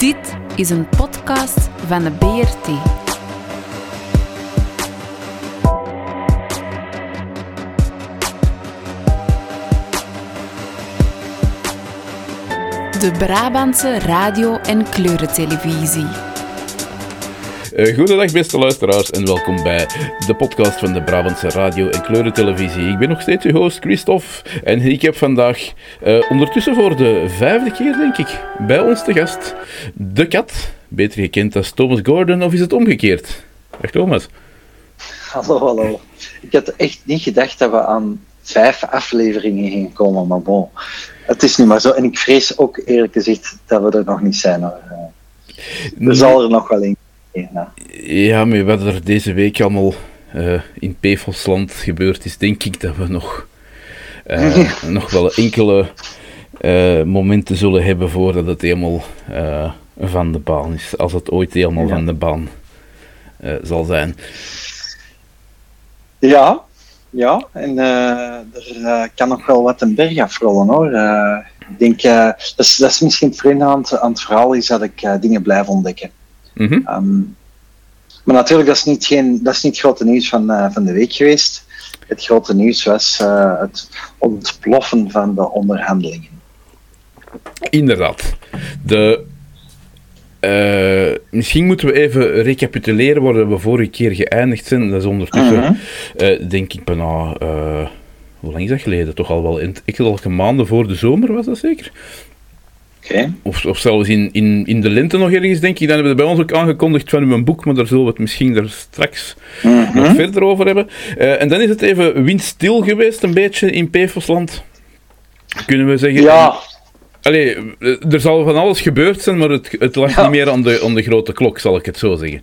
Dit is een podcast van de BRT. De Brabantse radio- en kleurentelevisie. Uh, goedendag beste luisteraars en welkom bij de podcast van de Brabantse radio- en kleurentelevisie. Ik ben nog steeds uw host Christophe en ik heb vandaag uh, ondertussen voor de vijfde keer denk ik bij ons te gast de kat, beter gekend als Thomas Gordon of is het omgekeerd? Dag Thomas. Hallo, hallo. Ik had echt niet gedacht dat we aan vijf afleveringen gingen komen, maar bon, het is nu maar zo. En ik vrees ook eerlijk gezegd dat we er nog niet zijn. Er nee. zal er nog wel een ja. ja, maar wat er deze week allemaal uh, in Pefelsland gebeurd is, denk ik dat we nog, uh, nog wel enkele uh, momenten zullen hebben voordat het helemaal van de baan is. Als het ooit helemaal ja. van de baan zal zijn. Ja, ja, en er kan nog wel wat een berg afrollen hoor. ik denk, dat, is, dat is misschien het vreemde aan het, aan het verhaal, is dat ik dingen blijf ontdekken. Mm -hmm. um, maar natuurlijk, dat is niet, geen, dat is niet het grote nieuws van, uh, van de week geweest. Het grote nieuws was uh, het ontploffen van de onderhandelingen. Inderdaad. De, uh, misschien moeten we even recapituleren waar we vorige keer geëindigd zijn. Dat is ondertussen, mm -hmm. denk ik, bijna. hoe lang is dat geleden? Toch al wel enkele maanden voor de zomer was dat zeker? Okay. Of, of zelfs in, in, in de lente nog ergens, denk ik. Dan hebben we bij ons ook aangekondigd van uw boek, maar daar zullen we het misschien daar straks mm -hmm. nog verder over hebben. Uh, en dan is het even windstil geweest, een beetje in Pevelsland. Kunnen we zeggen. Ja. Allee, er zal van alles gebeurd zijn, maar het, het lag ja. niet meer aan de, aan de grote klok, zal ik het zo zeggen.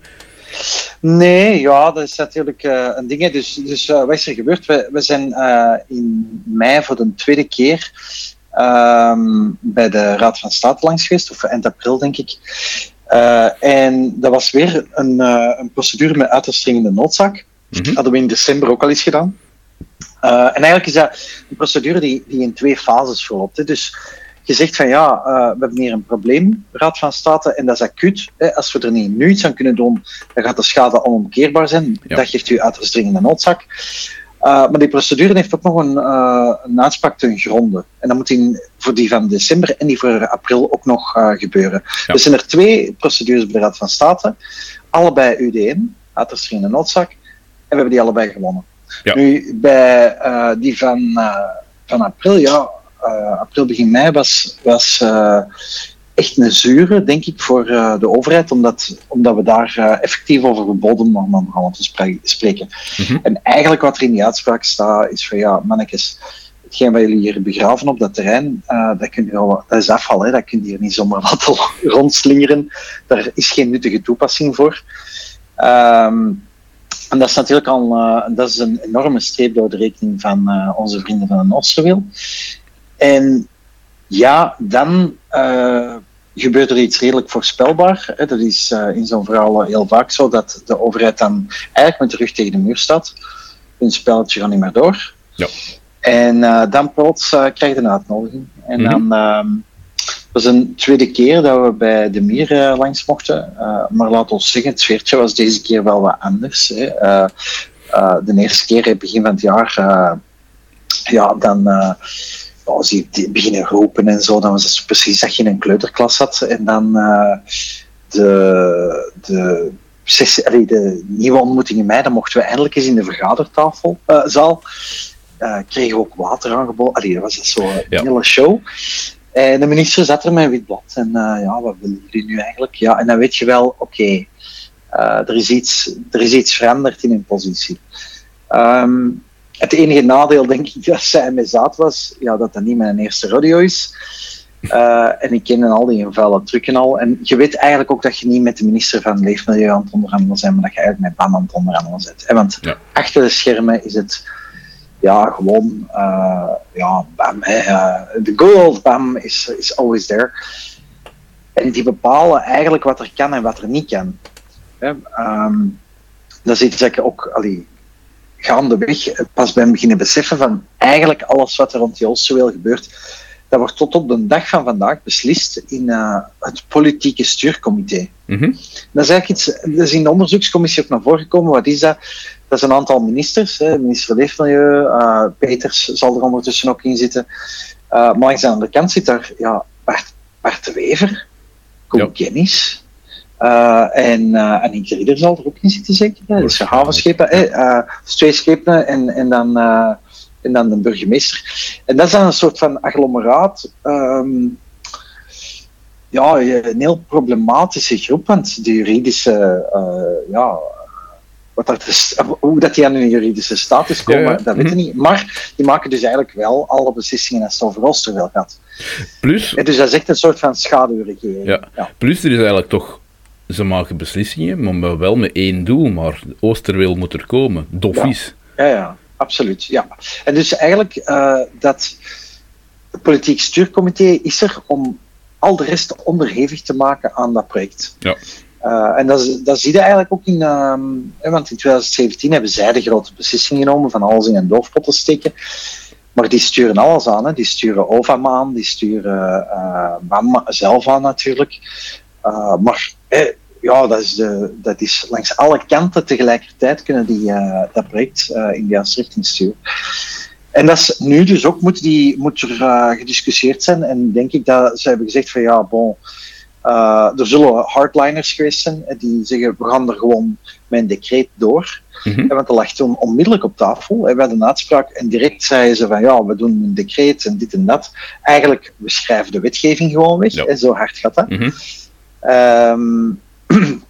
Nee, ja, dat is natuurlijk uh, een ding. Dus, dus uh, wat is er gebeurd? We, we zijn uh, in mei voor de tweede keer Um, bij de Raad van State langs geweest, of eind april denk ik. Uh, en dat was weer een, uh, een procedure met uiterst dringende noodzaak. Mm -hmm. Hadden we in december ook al eens gedaan. Uh, en eigenlijk is dat een procedure die, die in twee fases verloopt. Hè. Dus je zegt van ja, we hebben hier een probleem, Raad van State, en dat is acuut. Hè. Als we er niet nu iets aan kunnen doen, dan gaat de schade onomkeerbaar zijn. Ja. Dat geeft u uiterst dringende noodzaak. Uh, maar die procedure heeft ook nog een, uh, een uitspraak ten gronde. En dat moet in, voor die van december en die voor april ook nog uh, gebeuren. Ja. Dus zijn er twee procedures bij de Raad van State. Allebei UDM, uiterst dringende noodzaak. En we hebben die allebei gewonnen. Ja. Nu, bij die van, van april, ja, april begin mei was, was echt een zure, denk ik, voor uh, de overheid, omdat, omdat we daar uh, effectief over geboden mogen gaan te spre spreken. Mm -hmm. En eigenlijk wat er in die uitspraak staat, is van ja, mannetjes, hetgeen wat jullie hier begraven op dat terrein, uh, dat, kun je al, dat is afval, hè, dat kun je hier niet zomaar laten rondslingeren. Daar is geen nuttige toepassing voor. Um, en dat is natuurlijk al dat is een enorme streep door de rekening van onze vrienden van de Oosterwil. En ja, dan uh, gebeurt er iets redelijk voorspelbaar. Dat is uh, in zo'n verhaal heel vaak zo dat de overheid dan eigenlijk met de rug tegen de muur staat. Hun spelletje gaat niet meer door. Ja. En uh, dan plots krijg je een uitnodiging. En mm -hmm. dan um, was een tweede keer dat we bij de Mier langs mochten. maar laat ons zeggen, het sfeertje was deze keer wel wat anders. Hè. de eerste keer, begin van het jaar, ja, dan als die beginnen roepen en zo, dan was het precies dat je in een kleuterklas zat. En dan uh, de, de, allee, de nieuwe ontmoeting in mei, dan mochten we eindelijk eens in de vergadertafelzaal. Uh, kregen we ook water aangeboden. Allee, dat was zo een ja. hele show. En de minister zat er met een wit blad. En ja, wat willen jullie nu eigenlijk? Ja, en dan weet je wel, oké, okay, er, is iets, er is iets veranderd in hun positie. Um, het enige nadeel, denk ik, dat zij met zaad was, ja, dat dat niet mijn eerste rodeo is. Uh, en ik ken al die vuile trucken al. En je weet eigenlijk ook dat je niet met de minister van Leefmilieu aan het onderhandelen bent, maar dat je eigenlijk met BAM aan het onderhandelen bent. Hè? Want ja. achter de schermen is het ja, gewoon uh, ja, BAM. De good old BAM is, is always there. En die bepalen eigenlijk wat er kan en wat er niet kan. Hè? Um, dat is iets dat ik ook... Allee, gaandeweg pas ben beginnen beseffen van eigenlijk alles wat er rond die Oosterweel gebeurt, dat wordt tot op de dag van vandaag beslist in uh, het politieke stuurcomité. Mhm. Dat is eigenlijk iets, dat is in de onderzoekscommissie ook naar voren gekomen. Wat is dat? Dat is een aantal ministers, hè, minister van Leefmilieu, uh, Peters zal er ondertussen ook in zitten. Uh, maar langs de andere kant zit daar ja, Bart, Bart de Wever, Koen Ja. Kennis. Uh, en, uh, en Rieder zal er ook in zitten, zeker. Hè? Dus de havenschepen? Uh, dus twee schepen en, en, dan, en dan de burgemeester. En dat is dan een soort van agglomeraat. Um, ja, een heel problematische groep, want de juridische, uh, ja, wat dat is, hoe dat die aan hun juridische status komen, Ja, ja. dat weten we niet. Maar die maken dus eigenlijk wel alle beslissingen als het over Oosterweel gaat. Plus, En dus dat is echt een soort van schaduwregering. ja, plus er is eigenlijk toch... Ze maken beslissingen, maar wel met één doel. Maar Oosterweel moet er komen. Dof Ja. is. Ja, ja, absoluut. Ja. En dus eigenlijk uh, dat het politiek stuurcomité is er om al de rest onderhevig te maken aan dat project. Ja. Uh, en dat, dat zie je eigenlijk ook in, hè, want in 2017 hebben zij de grote beslissing genomen van alles in een doofpot te steken. Maar die sturen alles aan. Hè. Die sturen OVAM aan, die sturen uh, BAM zelf aan natuurlijk. Uh, maar eh, ja, dat is, dat is langs alle kanten tegelijkertijd kunnen die uh, dat project uh, in de juiste richting sturen. En dat is nu dus ook, moet, die, moet er uh, gediscussieerd zijn. En denk ik dat ze hebben gezegd van ja, bon, er zullen hardliners geweest zijn eh, die zeggen we gaan er gewoon een decreet door. En want dat lag toen onmiddellijk op tafel. We hadden een uitspraak en direct zeiden ze van ja, we doen een decreet en dit en dat. Eigenlijk, we schrijven de wetgeving gewoon weg. Ja. En zo hard gaat dat. Mhm. Um,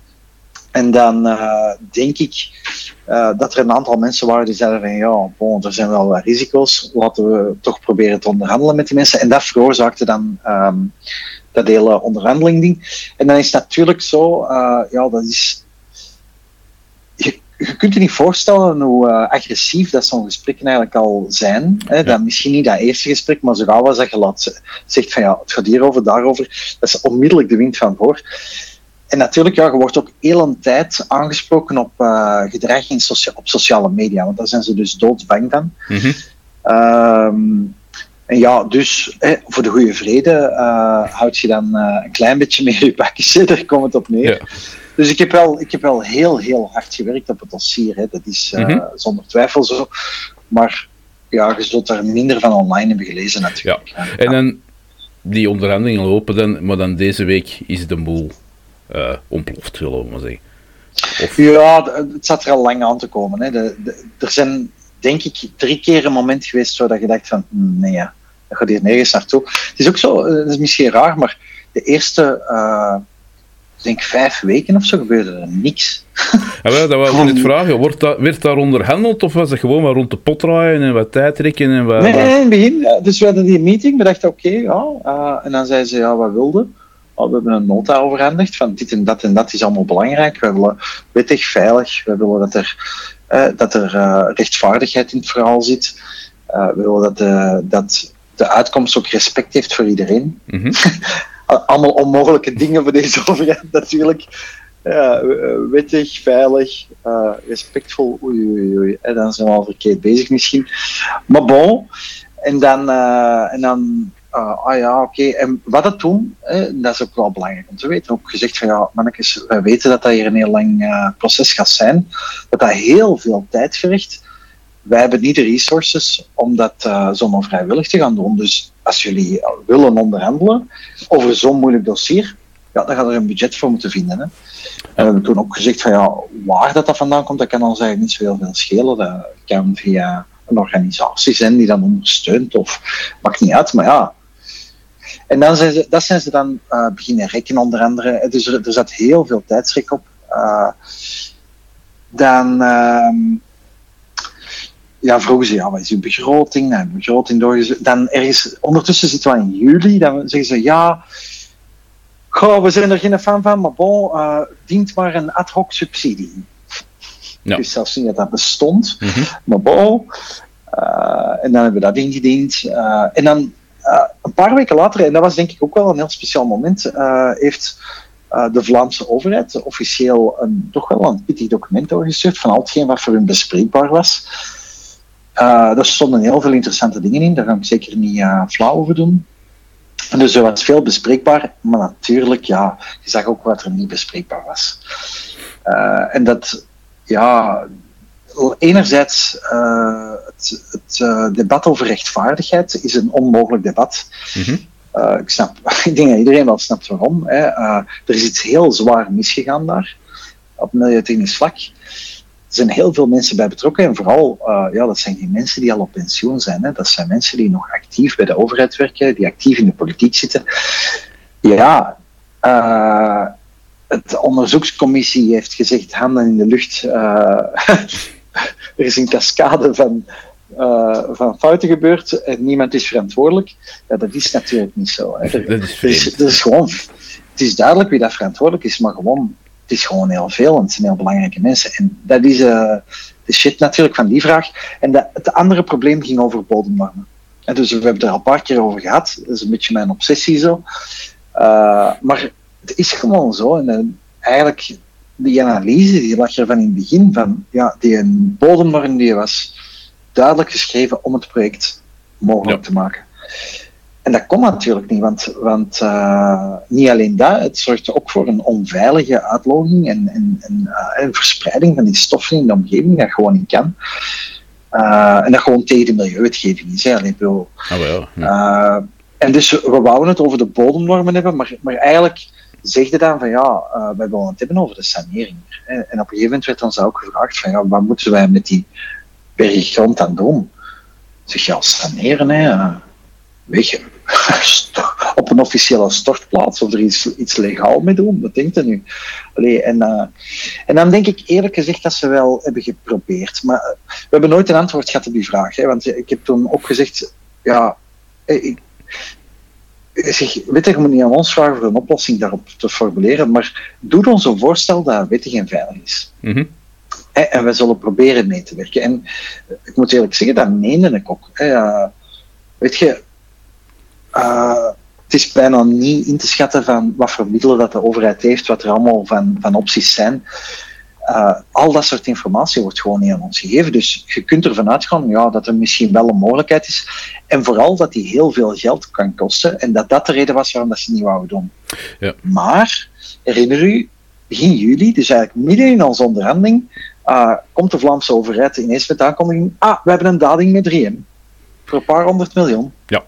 en dan uh, denk ik uh, dat er een aantal mensen waren die zeiden van ja, er zijn wel risico's, laten we toch proberen te onderhandelen met die mensen. En dat veroorzaakte dan um, dat hele onderhandeling ding. En dan is het natuurlijk zo, uh, ja, dat is... Je, kunt je niet voorstellen hoe uh, agressief dat zo'n gesprekken eigenlijk al zijn. Hè? Ja. Dat misschien niet dat eerste gesprek, maar zo gauw als dat je laat, zegt van ja, het gaat hierover, daarover, dat is onmiddellijk de wind van voor. En natuurlijk, ja, je wordt ook heel een tijd aangesproken op uh, gedrag in socia op sociale media, want daar zijn ze dus doodsbang van. Mm -hmm. um, en ja, dus hè, voor de goede vrede uh, houd je dan een klein beetje meer je bakjes, daar komt het op neer. Ja. Dus ik heb, wel, ik heb wel heel, heel hard gewerkt op het dossier, hè. dat is mm -hmm. zonder twijfel zo. Maar ja, je zult daar minder van online hebben gelezen natuurlijk. Ja. En dan, die onderhandelingen lopen dan, maar dan deze week is de boel uh, ontploft, zullen we maar zeggen. Of... Ja, het zat er al lang aan te komen. Hè. De, de, er zijn, denk ik, drie keer een moment geweest dat je dacht van, nee ja, dat gaat hier nergens naartoe. Het is ook zo, het is misschien raar, maar de eerste, uh, ik denk vijf weken of zo, gebeurde er niks. Ja, wel, dat was net vragen. Wordt dat, werd daar onderhandeld of was het gewoon maar rond de pot draaien en wat tijd trekken? En wat, nee, nee, in het begin. Dus we hadden die meeting, we dachten oké, okay, ja. Uh, en dan zeiden ze, ja, wat wilden? Oh, we hebben een nota overhandigd van dit en dat en dat is allemaal belangrijk. We willen wettig, veilig. We willen dat er, uh, dat er uh, rechtvaardigheid in het verhaal zit. We willen dat de, dat de uitkomst ook respect heeft voor iedereen. Mhm. Mm -hmm. Allemaal onmogelijke dingen voor deze overheid natuurlijk. Ja, wettig, veilig, uh, respectvol. Oei, oei, oei. En dan zijn we al verkeerd bezig misschien. Maar bon. En dan, uh, en dan ah ja, oké. En wat dat doen, hè, dat is ook wel belangrijk om te weten. Ook gezegd van ja, mannetjes, wij weten dat dat hier een heel lang proces gaat zijn. Dat dat heel veel tijd vergt. Wij hebben niet de resources om dat uh, zomaar vrijwillig te gaan doen. Dus als jullie willen onderhandelen over zo'n moeilijk dossier, ja, dan gaat er een budget voor moeten vinden. Hè. En we hebben toen ook gezegd van ja, waar dat, dat vandaan komt, dat kan ons eigenlijk niet zo heel veel schelen. Dat kan via een organisatie zijn die dan ondersteunt of maakt niet uit, maar ja. En dan zijn ze, dat zijn ze dan uh, beginnen rekken onder andere. Dus er, er zat heel veel tijdschrik op. Dan uh, ja, vroegen ze, ja, wat is uw begroting? Nou, begroting doorgezet. Dan ergens, ondertussen zitten we in juli, dan zeggen ze, ja, goh, we zijn er geen fan van, maar bon, uh, dient maar een ad hoc subsidie. Ja. Dus zelfs niet dat dat bestond, mm -hmm. maar bon. Uh, en dan hebben we dat ingediend. Uh, en dan een paar weken later, en dat was denk ik ook wel een heel speciaal moment, heeft de Vlaamse overheid officieel een, toch wel een pittig document doorgestuurd van al hetgeen wat voor hun bespreekbaar was. Uh, daar stonden heel veel interessante dingen in, daar ga ik zeker niet uh, flauw over doen. Dus er was veel bespreekbaar, maar natuurlijk, ja, je zag ook wat er niet bespreekbaar was. Uh, en dat, ja, enerzijds uh, het, het uh, debat over rechtvaardigheid is een onmogelijk debat. Mm -hmm. ik, snap, ik denk dat iedereen wel snapt waarom. Hè. er is iets heel zwaar misgegaan daar, op milieutechnisch vlak. Er zijn heel veel mensen bij betrokken en vooral, ja, dat zijn geen mensen die al op pensioen zijn. Hè. Dat zijn mensen die nog actief bij de overheid werken, die actief in de politiek zitten. Ja, het onderzoekscommissie heeft gezegd handen in de lucht. Uh, er is een cascade van, uh, van fouten gebeurd en niemand is verantwoordelijk. Ja, dat is natuurlijk niet zo. Hè. Dat is, is, dat is gewoon, het is duidelijk wie dat verantwoordelijk is, maar gewoon, het is gewoon heel veel en het zijn heel belangrijke mensen. En dat is uh, de shit natuurlijk van die vraag. En de, het andere probleem ging over bodemnormen. En dus we hebben het er al een paar keer over gehad. Dat is een beetje mijn obsessie zo. Uh, maar het is gewoon zo. En eigenlijk, die analyse die lag er van in het begin van, ja, die een bodemnorm die was duidelijk geschreven om het project mogelijk te maken. En dat kon natuurlijk niet, want, want uh, niet alleen dat, het zorgde ook voor een onveilige uitloging en, en, en uh, een verspreiding van die stoffen in de omgeving dat gewoon niet kan. Uh, en dat gewoon tegen de milieuwetgeving is. Hè. Allee, bedoel, oh, ja. en dus we wouden het over de bodemnormen hebben, maar, maar eigenlijk zegde dan van ja, wij willen het hebben over de sanering. En, op een gegeven moment werd ons ook gevraagd van ja, wat moeten wij met die berggrond aan doen? Zeg je, ja, saneren, hè. Je, op een officiële stortplaats of er iets, iets legaal mee doen, wat denkt u nu? Allee, en, uh, en dan denk ik eerlijk gezegd dat ze wel hebben geprobeerd. Maar we hebben nooit een antwoord gehad op die vraag. Hè, want ik heb toen ook gezegd, ja, ik, zeg, weet je, je moet niet aan ons vragen voor een oplossing daarop te formuleren, maar doe ons een voorstel dat wettig en veilig is. Mm -hmm. En we zullen proberen mee te werken. En ik moet eerlijk zeggen, dat meende ik ook. Weet je, uh, het is bijna niet in te schatten van wat voor middelen dat de overheid heeft, wat er allemaal van, van opties zijn. Uh, al dat soort informatie wordt gewoon niet aan ons gegeven. Dus je kunt ervan uitgaan ja, dat er misschien wel een mogelijkheid is. En vooral dat die heel veel geld kan kosten. En dat dat de reden was waarom dat ze niet wouden doen. Ja. Maar, herinner u, begin juli, dus eigenlijk midden in onze onderhandeling, uh, komt de Vlaamse overheid ineens met de aankondiging ah, we hebben een daling met 3M. Voor een paar honderd miljoen. Ja.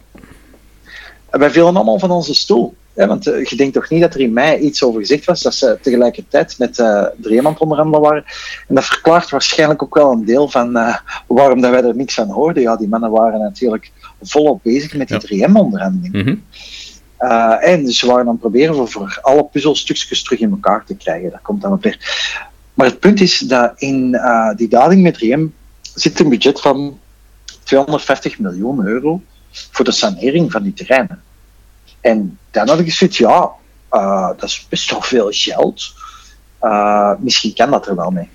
En wij vielen allemaal van onze stoel. Want uh, je denkt toch niet dat er in mei iets over gezegd was, dat ze tegelijkertijd met uh, de aan onderhandelen waren. En dat verklaart waarschijnlijk ook wel een deel van uh, waarom dat wij er niks van hoorden. Ja, die mannen waren natuurlijk volop bezig met die ja. 3M-onderhandeling. Mm -hmm. en dus ze waren dan proberen voor, voor alle puzzelstukjes terug in elkaar te krijgen. Dat komt dan op neer. Maar het punt is dat in die daling met 3M zit een budget van 250 miljoen euro voor de sanering van die terreinen. En dan had ik zoiets, ja, uh, dat is best wel veel geld. Uh, misschien kan dat er wel mee.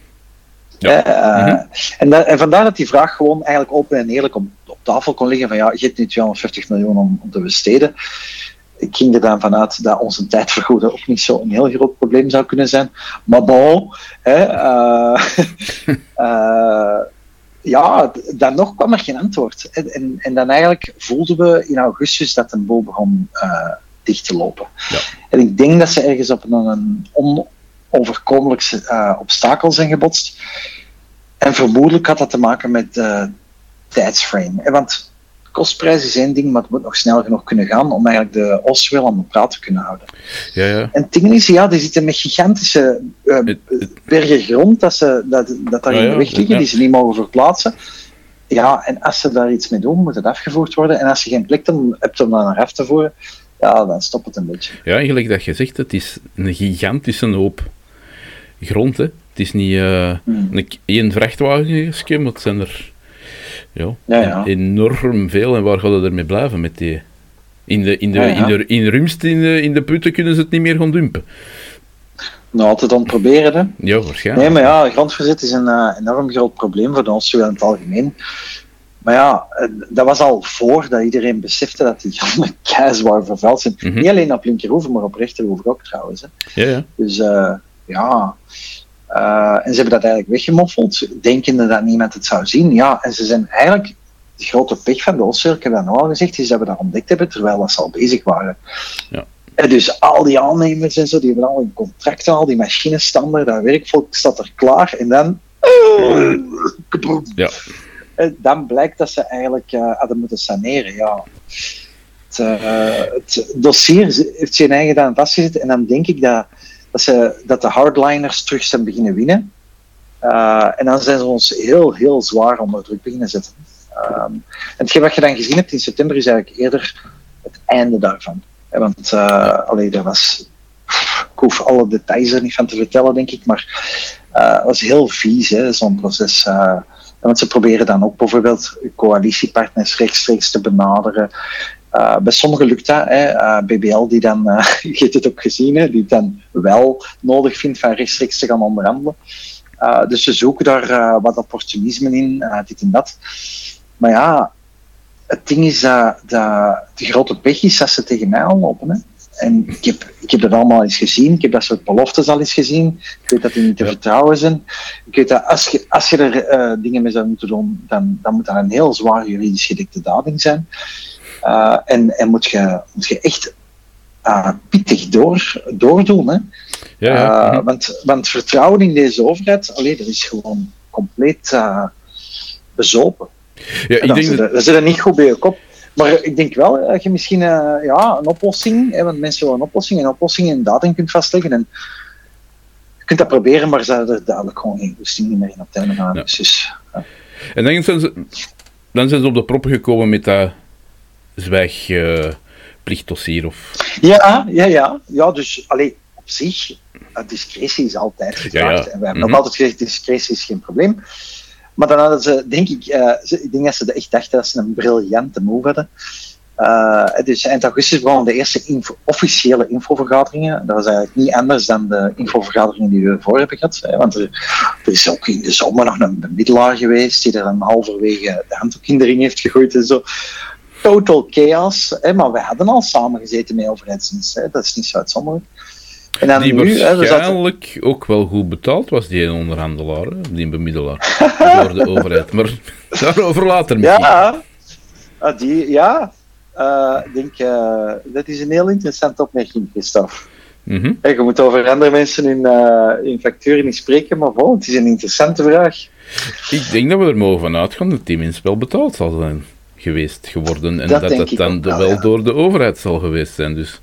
Ja. Uh, mm -hmm. en, en, vandaar dat die vraag gewoon eigenlijk open en eerlijk op, op tafel kon liggen van ja, je hebt nu 250 miljoen om, om te besteden. Ik ging er dan vanuit dat onze tijdvergoeden ook niet zo'n heel groot probleem zou kunnen zijn. Maar bon, hè, ja, dan nog kwam er geen antwoord. En, en, en, dan eigenlijk voelden we in augustus dat een boel begon uh, dicht te lopen. Ja. En ik denk dat ze ergens op een, een onoverkomelijk uh, obstakel zijn gebotst. En vermoedelijk had dat te maken met de tijdsframe. Want kostprijs is één ding, maar het moet nog snel genoeg kunnen gaan om eigenlijk de os wel aan de praat te kunnen houden. Ja, ja. En het ding is, ja, die zitten met gigantische uh, bergen grond dat, ze, dat, dat daar ja, in de weg liggen, die ze niet mogen verplaatsen. Ja, en als ze daar iets mee doen, moet het afgevoerd worden. En als je geen plek hebt om dat naar af te voeren, ja, dan stopt het een beetje. Ja, eigenlijk dat je zegt, het is een gigantische hoop grond. Hè. Het is niet uh, Hmm. een, één maar het zijn er ja, Ja, enorm veel. En waar gaat het ermee blijven met die... In de, in de. In de, in Rumst, in de, in de putten, kunnen ze het niet meer gaan dumpen. Nou, altijd aan het proberen, hè. Ja, waarschijnlijk. Nee, maar ja, grondverzet is een uh, enorm groot probleem voor de Oosterweel in het algemeen. Maar ja, eh, dat was al voor dat iedereen besefte dat die granden keizwaar vervuild zijn. Mhm. Niet alleen op linkerhoeven, maar op rechterhoeven ook trouwens. Hè. Ja, ja. Dus uh, ja, en ze hebben dat eigenlijk weggemoffeld, denkende dat niemand het zou zien. Ja, en ze zijn eigenlijk de grote pech van de heb dat al gezegd, is dat we dat ontdekt hebben terwijl dat ze al bezig waren. Ja. En dus al die aannemers en zo, die hebben al een contract, al die machinestanden, dat werkvolk staat er klaar. En dan... Ja. En dan blijkt dat ze eigenlijk uh, hadden moeten saneren. Ja. Het, uh, het, dossier heeft zijn eigen dan vastgezet. En dan denk ik dat, dat, ze, dat de hardliners terug zijn beginnen winnen. Uh, en dan zijn ze ons heel, heel zwaar onder druk beginnen zetten. Um, en hetgeen wat je dan gezien hebt in september is eigenlijk eerder het einde daarvan. Want uh, allee, dat was. Ik hoef alle details er niet van te vertellen, denk ik, maar uh, was heel vies, zo'n proces. Want ze proberen dan ook bijvoorbeeld coalitiepartners rechtstreeks te benaderen. Uh, bij sommigen lukt dat. Hè. Uh, BBL, die dan, uh, je hebt het ook gezien, hè, die het dan wel nodig vindt van rechtstreeks te gaan onderhandelen. dus ze zoeken daar wat opportunisme in, dit en dat. Maar ja, het ding is dat, dat de grote pech is dat ze tegen mij aanlopen. Hè. En ik heb, ik heb dat allemaal eens gezien. Ik heb dat soort beloftes al eens gezien. Ik weet dat die niet te vertrouwen zijn. Ik weet dat als je, als je er dingen mee zou moeten doen, dan, dan moet dat een heel zwaar juridisch gedekte dading zijn. Uh, en en moet, je, moet je echt uh, pittig door, doordoen. Hè. Ja, ja. Uh, want, want vertrouwen in deze overheid, alleen, dat is gewoon compleet bezopen. Ja, ik dat, denk zit, dat... dat zit er niet goed bij je kop. Maar ik denk wel dat je misschien ja, een oplossing, hè, want mensen willen een oplossing, een oplossing in datum kunt vastleggen. En je kunt dat proberen, maar ze hebben er duidelijk gewoon geen goesting meer in op van. Ja. Dus, ja. En dan zijn, ze, dan zijn ze op de proppen gekomen met dat zwijgplichtdossier. of... Ja, ja, ja. ja dus allee, op zich, discretie is altijd gevraagd. Ja, ja. En we hebben Mhm. nog altijd gezegd, discretie is geen probleem. Maar dan hadden ze, denk ik, uh, ze, ik denk dat ze echt dachten dat ze een briljante move hadden. Uh, dus eind augustus begonnen de eerste info, officiële infovergaderingen. Dat was eigenlijk niet anders dan de infovergaderingen die we ervoor hebben gehad. Hè, want er, er, is ook in de zomer nog een bemiddelaar geweest die er dan halverwege de handdoek in de ring heeft gegooid en zo. Total chaos. Hè, maar wij hadden al samen gezeten met overheidsdienst. Hè, dat is niet zo uitzonderlijk. En dan Die nu, hè, we zaten- waarschijnlijk ook wel goed betaald was, die onderhandelaar, hè, die bemiddelaar, door de overheid. Maar daarover later misschien. Ja, ah, die, ja. Uh, ik denk, uh, dat is een heel interessante opmerking, Christophe. Mhm. Hey, je moet over andere mensen in, uh, in facturen niet spreken, maar bon, het is een interessante vraag. Ik denk dat we er mogen van uitgaan dat die minst wel betaald zal zijn geweest geworden. En Dat dat, het dan wel, wel ja. door de overheid zal geweest zijn. Dus,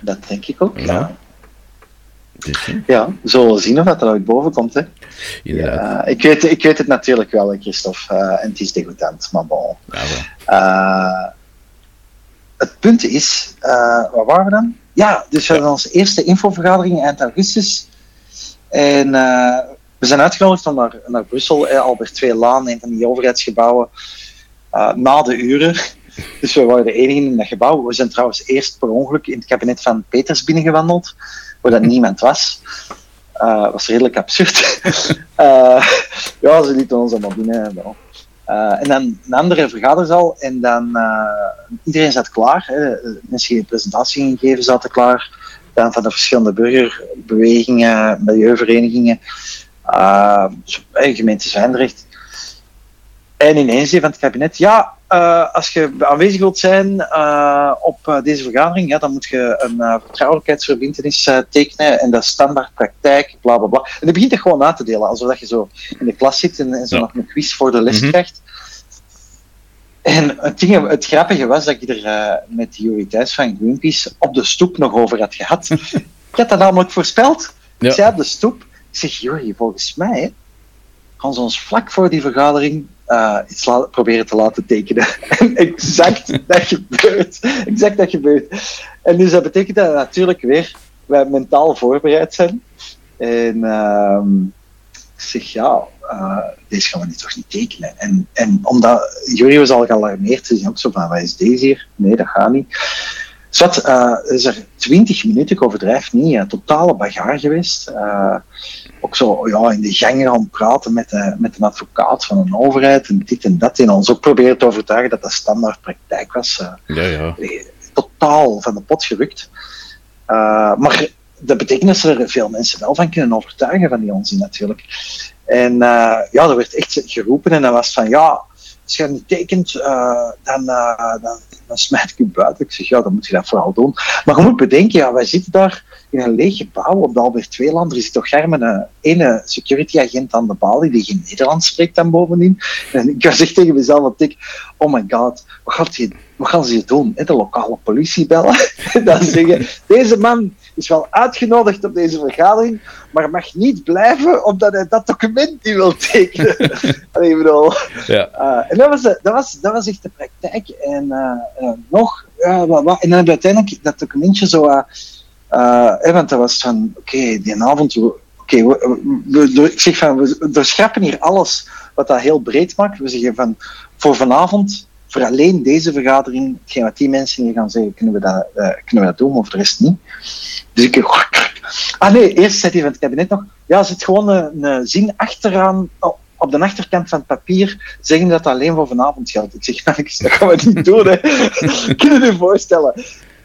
Dat denk ik ook, Ja. ja. dus Ja, we zullen zien of dat er uit boven komt. Hè. Ja, ik, weet, ik weet het natuurlijk wel, Christophe, uh, en het is degoutant, maar bon. Ja. Uh, het punt is, uh, waar waren we dan? Ja, dus we hadden onze eerste infovergadering eind augustus. En we zijn uitgenodigd om naar, naar Brussel, eh, Albert II Laan, een van die overheidsgebouwen, na de uren. Dus we waren de enigen in dat gebouw. We zijn trouwens eerst per ongeluk in het kabinet van Peters binnengewandeld, waar dat niemand was. Uh, was redelijk absurd. uh, ja, ze lieten ons allemaal binnen. En dan een andere vergaderzaal en dan iedereen zat klaar. Hè. Mensen die een presentatie gingen geven zaten klaar. Dan van de verschillende burgerbewegingen, milieuverenigingen, uh, gemeente. En ineens die van het kabinet, ja, uh, als je aanwezig wilt zijn uh, op uh, deze vergadering, ja, dan moet je een vertrouwelijkheidsverbindenis tekenen en dat is standaard praktijk, bla bla bla. En dan begint het gewoon na te delen, alsof dat je zo in de klas zit en, en zo Ja. nog een quiz voor de les Mhm. krijgt. En het, ding, het grappige was dat ik er uh, met Jurie Thijs van Greenpeace op de stoep nog over had gehad. ik had dat namelijk voorspeld. Ja. Ik zei op de stoep, ik zeg Jurie, volgens mij gaan ze ons vlak voor die vergadering uh, iets proberen te laten tekenen. En exact dat gebeurt. Exact dat gebeurt. En dus dat betekent dat natuurlijk weer wij mentaal voorbereid zijn. En uh, ik zeg ja, uh, deze gaan we niet toch niet tekenen. En, en omdat Jury was al gealarmeerd, ze zei ook zo van wat is deze hier? Nee, dat gaat niet. Zwat, uh, is er twintig minuten, ik overdrijf niet, uh, totale bagaar geweest. Uh, ook zo ja, in de gang gaan praten met, de, met een advocaat van een overheid en dit en dat. En ons ook proberen te overtuigen dat dat standaard praktijk was. Ja, ja. Totaal van de pot gerukt. Maar dat betekent dat ze er veel mensen wel van kunnen overtuigen van die onzin natuurlijk. En ja, er werd echt geroepen en dan was van ja, als je dat niet tekent, uh, dan, uh, dan, dan smijt ik u buiten. Ik zeg, ja, dan moet je dat vooral doen. Maar je moet bedenken, ja, wij zitten daar in een leeg gebouw op de Albert Tweeland. Er zit toch germen een ene security agent aan de balie die geen Nederlands spreekt dan bovendien. En ik zeg tegen mezelf, ik, oh my god, wat gaat hij wat gaan ze hier doen? De lokale politie bellen. en dan zeggen, deze man is wel uitgenodigd op deze vergadering, maar mag niet blijven omdat hij dat document niet wil tekenen. Allee, bedoel. Ja. Uh, en dat was, dat, was, dat was echt de praktijk. En uh, uh, nog, wat, wat, en dan hebben we uiteindelijk dat documentje zo... Want dat was van, oké, okay, die avond... Oké, okay, ik zeg van, we, we schrappen hier alles wat dat heel breed maakt. We zeggen van, voor vanavond voor alleen deze vergadering, hetgeen wat die mensen hier gaan zeggen, kunnen we dat, uh, kunnen we dat doen, of de rest niet. Dus ik... Ah nee, eerst zet hij van het kabinet nog... Ja, er zit gewoon een, een zin achteraan, op de achterkant van het papier, zeggen dat alleen voor vanavond geldt. Ik zeg, nou, dat gaan we niet doen, hè. Kunnen je voorstellen?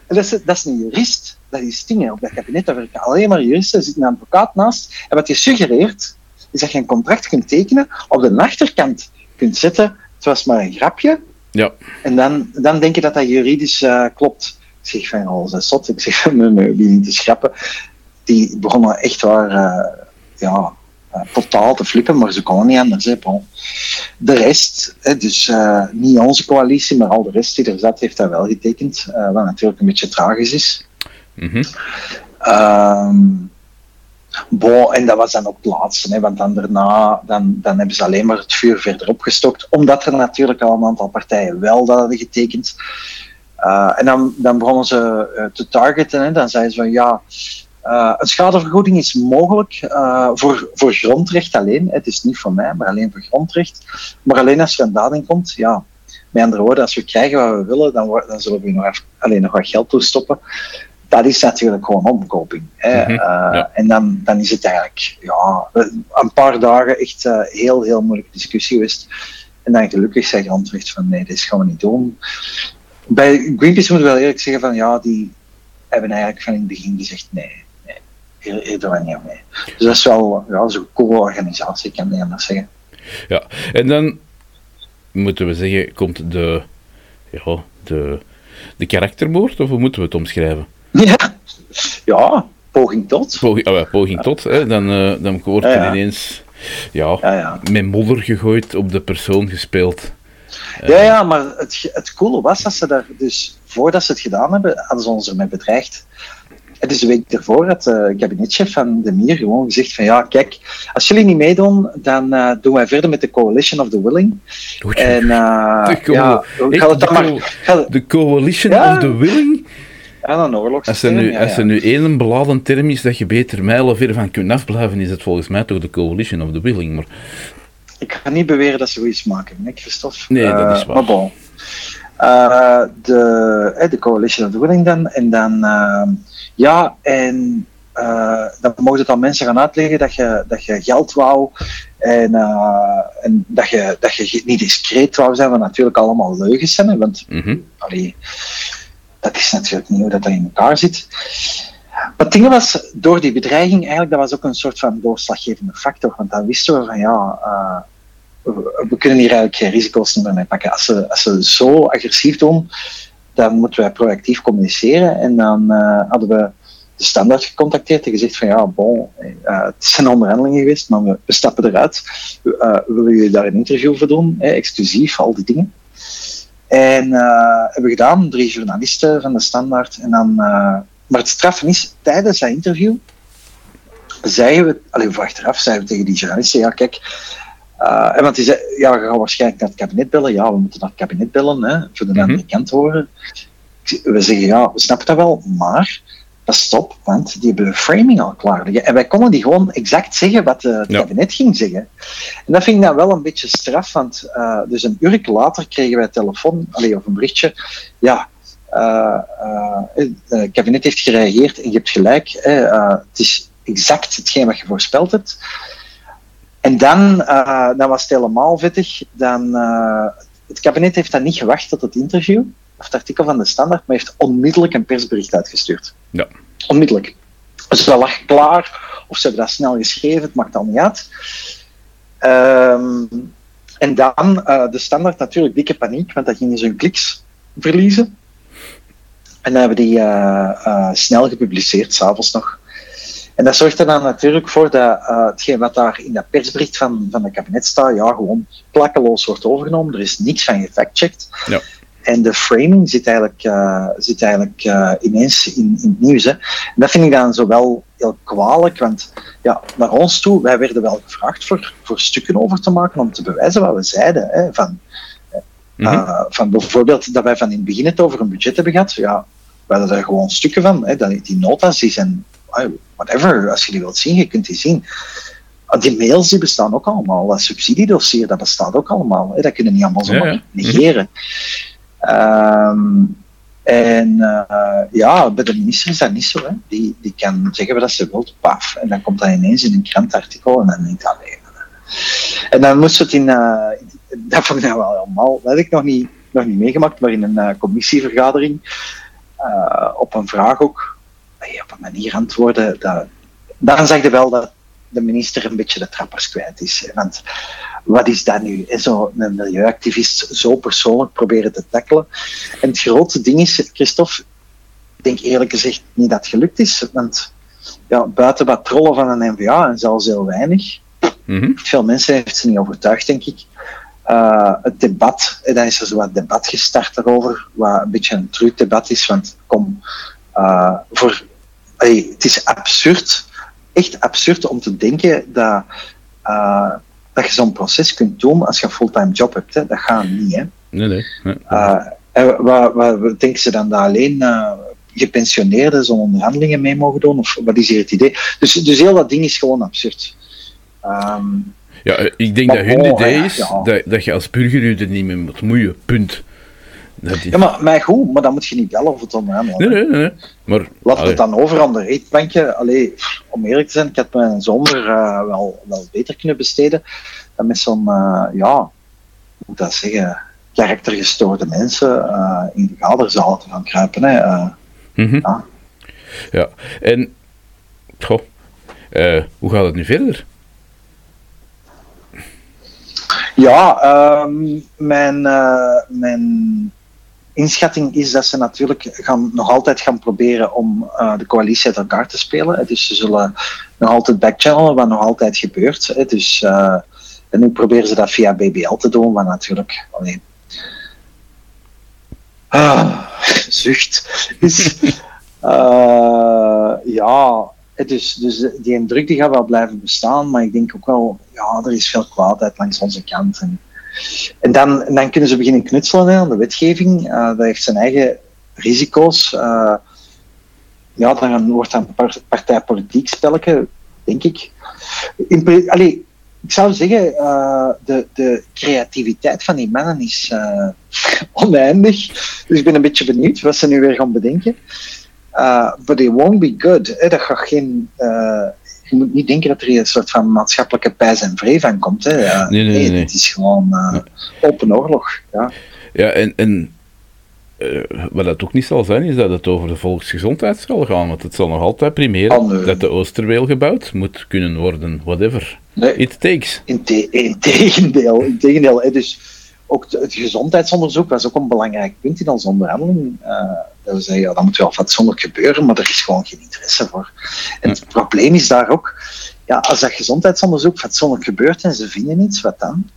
En dat, is, dat is een jurist, dat is dingen. Op dat kabinet, daar werken alleen maar juristen, er zit een advocaat naast. En wat je suggereert, is dat je een contract kunt tekenen, op de achterkant kunt zetten, het was maar een grapje, ja. En dan, dan denk je dat dat juridisch uh, klopt. Ik zeg van, oh, dat is zot. Ik zeg van, wie niet te schrappen. Die begonnen echt waar, uh, ja, uh, totaal te flippen, maar ze konden niet anders. Hè, bon. De rest, hè, dus niet onze coalitie, maar al de rest die er zat, heeft dat wel getekend. wat natuurlijk een beetje tragisch is. Mm -hmm. Bon, en dat was dan ook het laatste, hè, want dan daarna dan, dan hebben ze alleen maar het vuur verder opgestokt, omdat er natuurlijk al een aantal partijen wel dat hadden getekend. Uh, en dan, dan begonnen ze uh, te targeten. Hè. Dan zeiden ze van ja, uh, een schadevergoeding is mogelijk voor, voor grondrecht alleen. Het is niet voor mij, maar alleen voor grondrecht. Maar alleen als er een daad in komt, ja. Met andere woorden, als we krijgen wat we willen, dan, dan zullen we nog alleen nog wat geld toestoppen dat is natuurlijk gewoon omkoping. Hè. Mm -hmm, En dan, dan is het eigenlijk ja, een paar dagen echt uh, heel, heel moeilijke discussie geweest. En dan gelukkig zei grondrecht van nee, dit gaan we niet doen. Bij Greenpeace moet ik wel eerlijk zeggen van ja, die hebben eigenlijk van in het begin gezegd nee, nee hier, hier doen we niet aan mee. Dus dat is wel ja, zo'n coole organisatie, ik kan niet anders zeggen. Ja, en dan moeten we zeggen, komt de, ja, de, de karaktermoord, of hoe moeten we het omschrijven? Ja, ja poging tot. Poging, oh ja, poging tot, hè. Dan, uh, dan wordt er ineens ja, met modder gegooid op de persoon gespeeld. Ja, ja, maar het, het coole was dat ze daar dus, voordat ze het gedaan hebben, hadden ze ons ermee bedreigd. Het is een week ervoor had de kabinetchef van de Mier gewoon gezegd van ja, kijk, als jullie niet meedoen, dan uh, doen wij verder met de Coalition of the Willing. En uh, de, ja, maar, de Coalition of the Willing? Een. Als er nu, als er nu één beladen term is dat je beter mijlen ver van kunt afblijven, is het volgens mij toch de Coalition of the Willing. Maar... Ik ga niet beweren dat ze goede maken, hè, Christophe. Nee, dat is waar. Maar bon. Uh, de, de Coalition of the Willing dan. En dan, uh, ja, en uh, dan mogen het aan mensen gaan uitleggen dat je, dat je geld wou en, en dat, je, dat je niet discreet wou zijn, wat natuurlijk allemaal leugens zijn. Hè, want, mm -hmm. allee, dat is natuurlijk niet hoe dat in elkaar zit. Maar het ding was, door die bedreiging, eigenlijk, dat was ook een soort van doorslaggevende factor. Want dan wisten we van, ja, uh, we, kunnen hier eigenlijk geen risico's meer mee pakken. Als ze, als ze zo agressief doen, dan moeten wij proactief communiceren. En dan uh, hadden we de standaard gecontacteerd en gezegd van, ja, bon, uh, het zijn onderhandelingen geweest, maar we, we stappen eruit. willen jullie daar een interview voor doen, exclusief, al die dingen. En uh, hebben we gedaan, drie journalisten van de Standaard. En dan, uh, maar het straffen is, tijdens dat interview zeiden we, alleen voor achteraf, zeiden we tegen die journalisten, ja kijk, uh, en want die zei, ja, we gaan waarschijnlijk naar het kabinet bellen. Ja, we moeten naar het kabinet bellen, hè, voor de mm -hmm. kant horen. We zeggen, ja, we snappen dat wel, maar stop, want die hebben de framing al klaar En wij konden die gewoon exact zeggen wat het ja. kabinet ging zeggen. En dat vind ik dan wel een beetje straf, want uh, dus een uur later kregen wij telefoon, allee, of een berichtje, ja, uh, uh, het kabinet heeft gereageerd en je hebt gelijk, het is exact hetgeen wat je voorspeld hebt. En dan, dan was het helemaal vettig, dan, het kabinet heeft dan niet gewacht tot het interview, of het artikel van de Standaard, maar heeft onmiddellijk een persbericht uitgestuurd. Ja. Onmiddellijk. Dus dat lag klaar, of ze hebben dat snel geschreven, het maakt al niet uit. Um, En dan de standaard natuurlijk dikke paniek, want dat gingen ze hun kliks verliezen. En dan hebben die snel gepubliceerd, s'avonds nog. En dat zorgt er dan natuurlijk voor dat hetgeen wat daar in dat persbericht van, van het kabinet staat, ja, gewoon plakkeloos wordt overgenomen. Er is niks van gefactcheckt. Ja. En de framing zit eigenlijk, uh, zit eigenlijk uh, ineens in, in, het nieuws. Hè. En dat vind ik dan zo wel heel kwalijk, want ja, naar ons toe, wij werden wel gevraagd voor, voor stukken over te maken om te bewijzen wat we zeiden. Hè, van, mm van bijvoorbeeld dat wij van in het begin het over een budget hebben gehad. Ja, we hadden daar gewoon stukken van. Hè, die nota's die zijn whatever, als je die wilt zien, je kunt die zien. Ah, die mails die bestaan ook allemaal. Dat subsidiedossier, dat bestaat ook allemaal. Hè. Dat kunnen niet allemaal zomaar ja, negeren. Um, en uh, ja, bij de minister is dat niet zo. Hè. Die, die kan zeggen wat ze wil, paf. En dan komt dat ineens in een krantartikel en dan denkt nee. En dan moest het in, uh, dat vond ik nou wel helemaal, dat heb ik nog niet, nog niet meegemaakt, maar in een uh, commissievergadering, op een vraag ook, op een manier antwoorden, dat, dan je wel dat de minister een beetje de trappers kwijt is. Want wat is dat nu? Zo een milieuactivist zo persoonlijk proberen te tackelen. En het grote ding is, Christophe, ik denk eerlijk gezegd niet dat het gelukt is. Want ja, buiten wat trollen van een NVA, en zelfs heel weinig, mm veel mensen heeft ze niet overtuigd, denk ik. Uh, het debat, en dan is er zo wat debat gestart daarover, wat een beetje een truc debat is, want kom, uh, voor het is absurd, echt absurd om te denken dat, uh, dat je zo'n proces kunt doen als je een fulltime job hebt. Hè. Dat gaat niet. Hè. Nee, nee. nee. Uh, wat, wat, denken ze dan dat alleen uh, gepensioneerden zo'n onderhandelingen mee mogen doen? Of wat is hier het idee? Dus, dus heel dat ding is gewoon absurd. Um, ja, ik denk dat hun idee is dat, dat je als burger je er niet mee moet moeien. Punt. Ja, maar, maar goed, maar dan moet je niet bellen of het onderhandelen. Nee, nee, nee. Maar, Laat het dan over aan de reetbankje. Allee, om eerlijk te zijn, ik had mijn zomer uh, wel, wel beter kunnen besteden dan met zo'n, uh, ja, hoe moet dat zeggen, karaktergestoorde mensen uh, in de gaderzaal te gaan kruipen. Hè. Mm -hmm. ja. ja, en goh, hoe gaat het nu verder? Ja, um, mijn, mijn inschatting is dat ze natuurlijk gaan, nog altijd gaan proberen om uh, de coalitie uit elkaar te spelen. Dus ze zullen nog altijd backchannelen, wat nog altijd gebeurt. Dus, uh, en nu proberen ze dat via BBL te doen, wat natuurlijk alleen. Ah, zucht. Is, uh, ja, dus, dus die druk die gaat wel blijven bestaan, maar ik denk ook wel, ja, er is veel kwaadheid langs onze kant. En, en dan, dan kunnen ze beginnen knutselen aan de wetgeving. Uh, dat heeft zijn eigen risico's. Uh, ja, dan wordt dan partijpolitiek spelletje, denk ik. In, ik zou zeggen, uh, de, de creativiteit van die mannen is oneindig. Dus ik ben een beetje benieuwd wat ze nu weer gaan bedenken. but it won't be good. Hè. Dat gaat geen je moet niet denken dat er een soort van maatschappelijke pijs en vree van komt. Hè. Ja, nee, nee, nee, Het is gewoon uh, open oorlog. Ja, ja en, en uh, wat dat ook niet zal zijn, is dat het over de volksgezondheid zal gaan. Want het zal nog altijd primeren oh, dat de Oosterweel gebouwd moet kunnen worden. Whatever it takes. In, te in tegendeel. In tegendeel hè. Dus ook het gezondheidsonderzoek was ook een belangrijk punt in onze onderhandeling. Uh, dat we zeggen, ja, dat moet wel fatsoenlijk gebeuren, maar er is gewoon geen interesse voor. En het probleem is daar ook, ja, als dat gezondheidsonderzoek fatsoenlijk gebeurt en ze vinden iets, wat dan?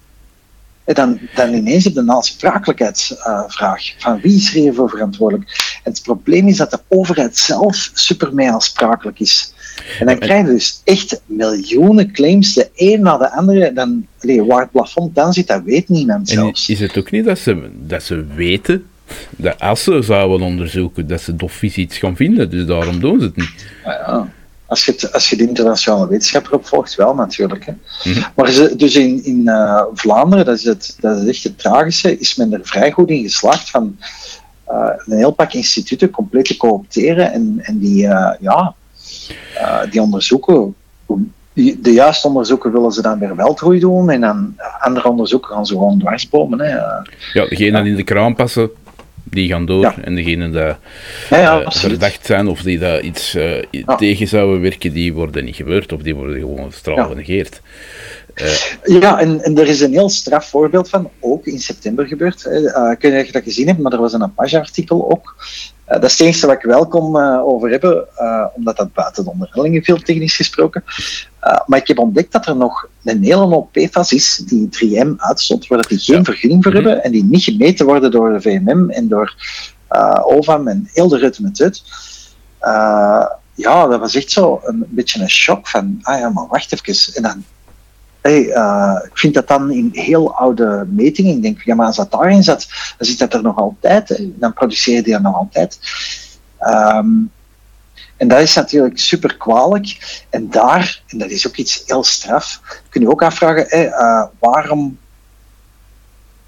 En dan, dan ineens heb je een aansprakelijkheidsvraag. Uh, van wie is er hiervoor verantwoordelijk? En het probleem is dat de overheid zelf super mee aansprakelijk is. En dan krijg je dus echt miljoenen claims, de een na de andere. Dan, allee, waar het plafond dan zit, dat weet niemand zelfs. En is het ook niet dat ze, dat ze weten dat als ze zouden onderzoeken, dat ze dof iets gaan vinden. Dus daarom doen ze het niet. Ja, Als, je het, als je de internationale wetenschap erop volgt, wel natuurlijk. Hè. Mhm. Maar ze, dus in, in uh, Vlaanderen, dat is, het, dat is echt het tragische, is men er vrij goed in geslaagd van uh, een heel pak instituten compleet te coopteren en, en die, uh, ja, die onderzoeken de juiste onderzoeken willen ze dan weer wel terug doen en dan andere onderzoeken gaan ze gewoon dwarsbomen. Hè. Ja, degene die in de kraan passen, die gaan door. En degenen die ja, uh, verdacht zijn of die daar iets uh, tegen zouden werken, die worden niet gebeurd of die worden gewoon straal genegeerd. Ja, en, en, er is een heel straf voorbeeld van, ook in september gebeurd. Ik weet niet of je dat gezien hebt, maar er was een Apage-artikel ook. Uh, dat is het enige waar ik wel kon uh, over hebben, omdat dat buiten de onderhandelingen veel technisch gesproken. maar ik heb ontdekt dat er nog een hele hoop PFAS is die 3M uitstoot, waar die geen vergunning voor hebben en die niet gemeten worden door de VMM en door OVAM en heel de rut met het. ja, dat was echt zo een beetje een shock van, ah ja, maar wacht even. En dan Uh, ik vind dat dan in heel oude metingen, ik denk, ja, maar als dat daarin zat, dan zit dat er nog altijd, dan produceer je er nog altijd. Um, en dat is natuurlijk super kwalijk. En daar, en dat is ook iets heel straf, kun je ook afvragen, uh, waarom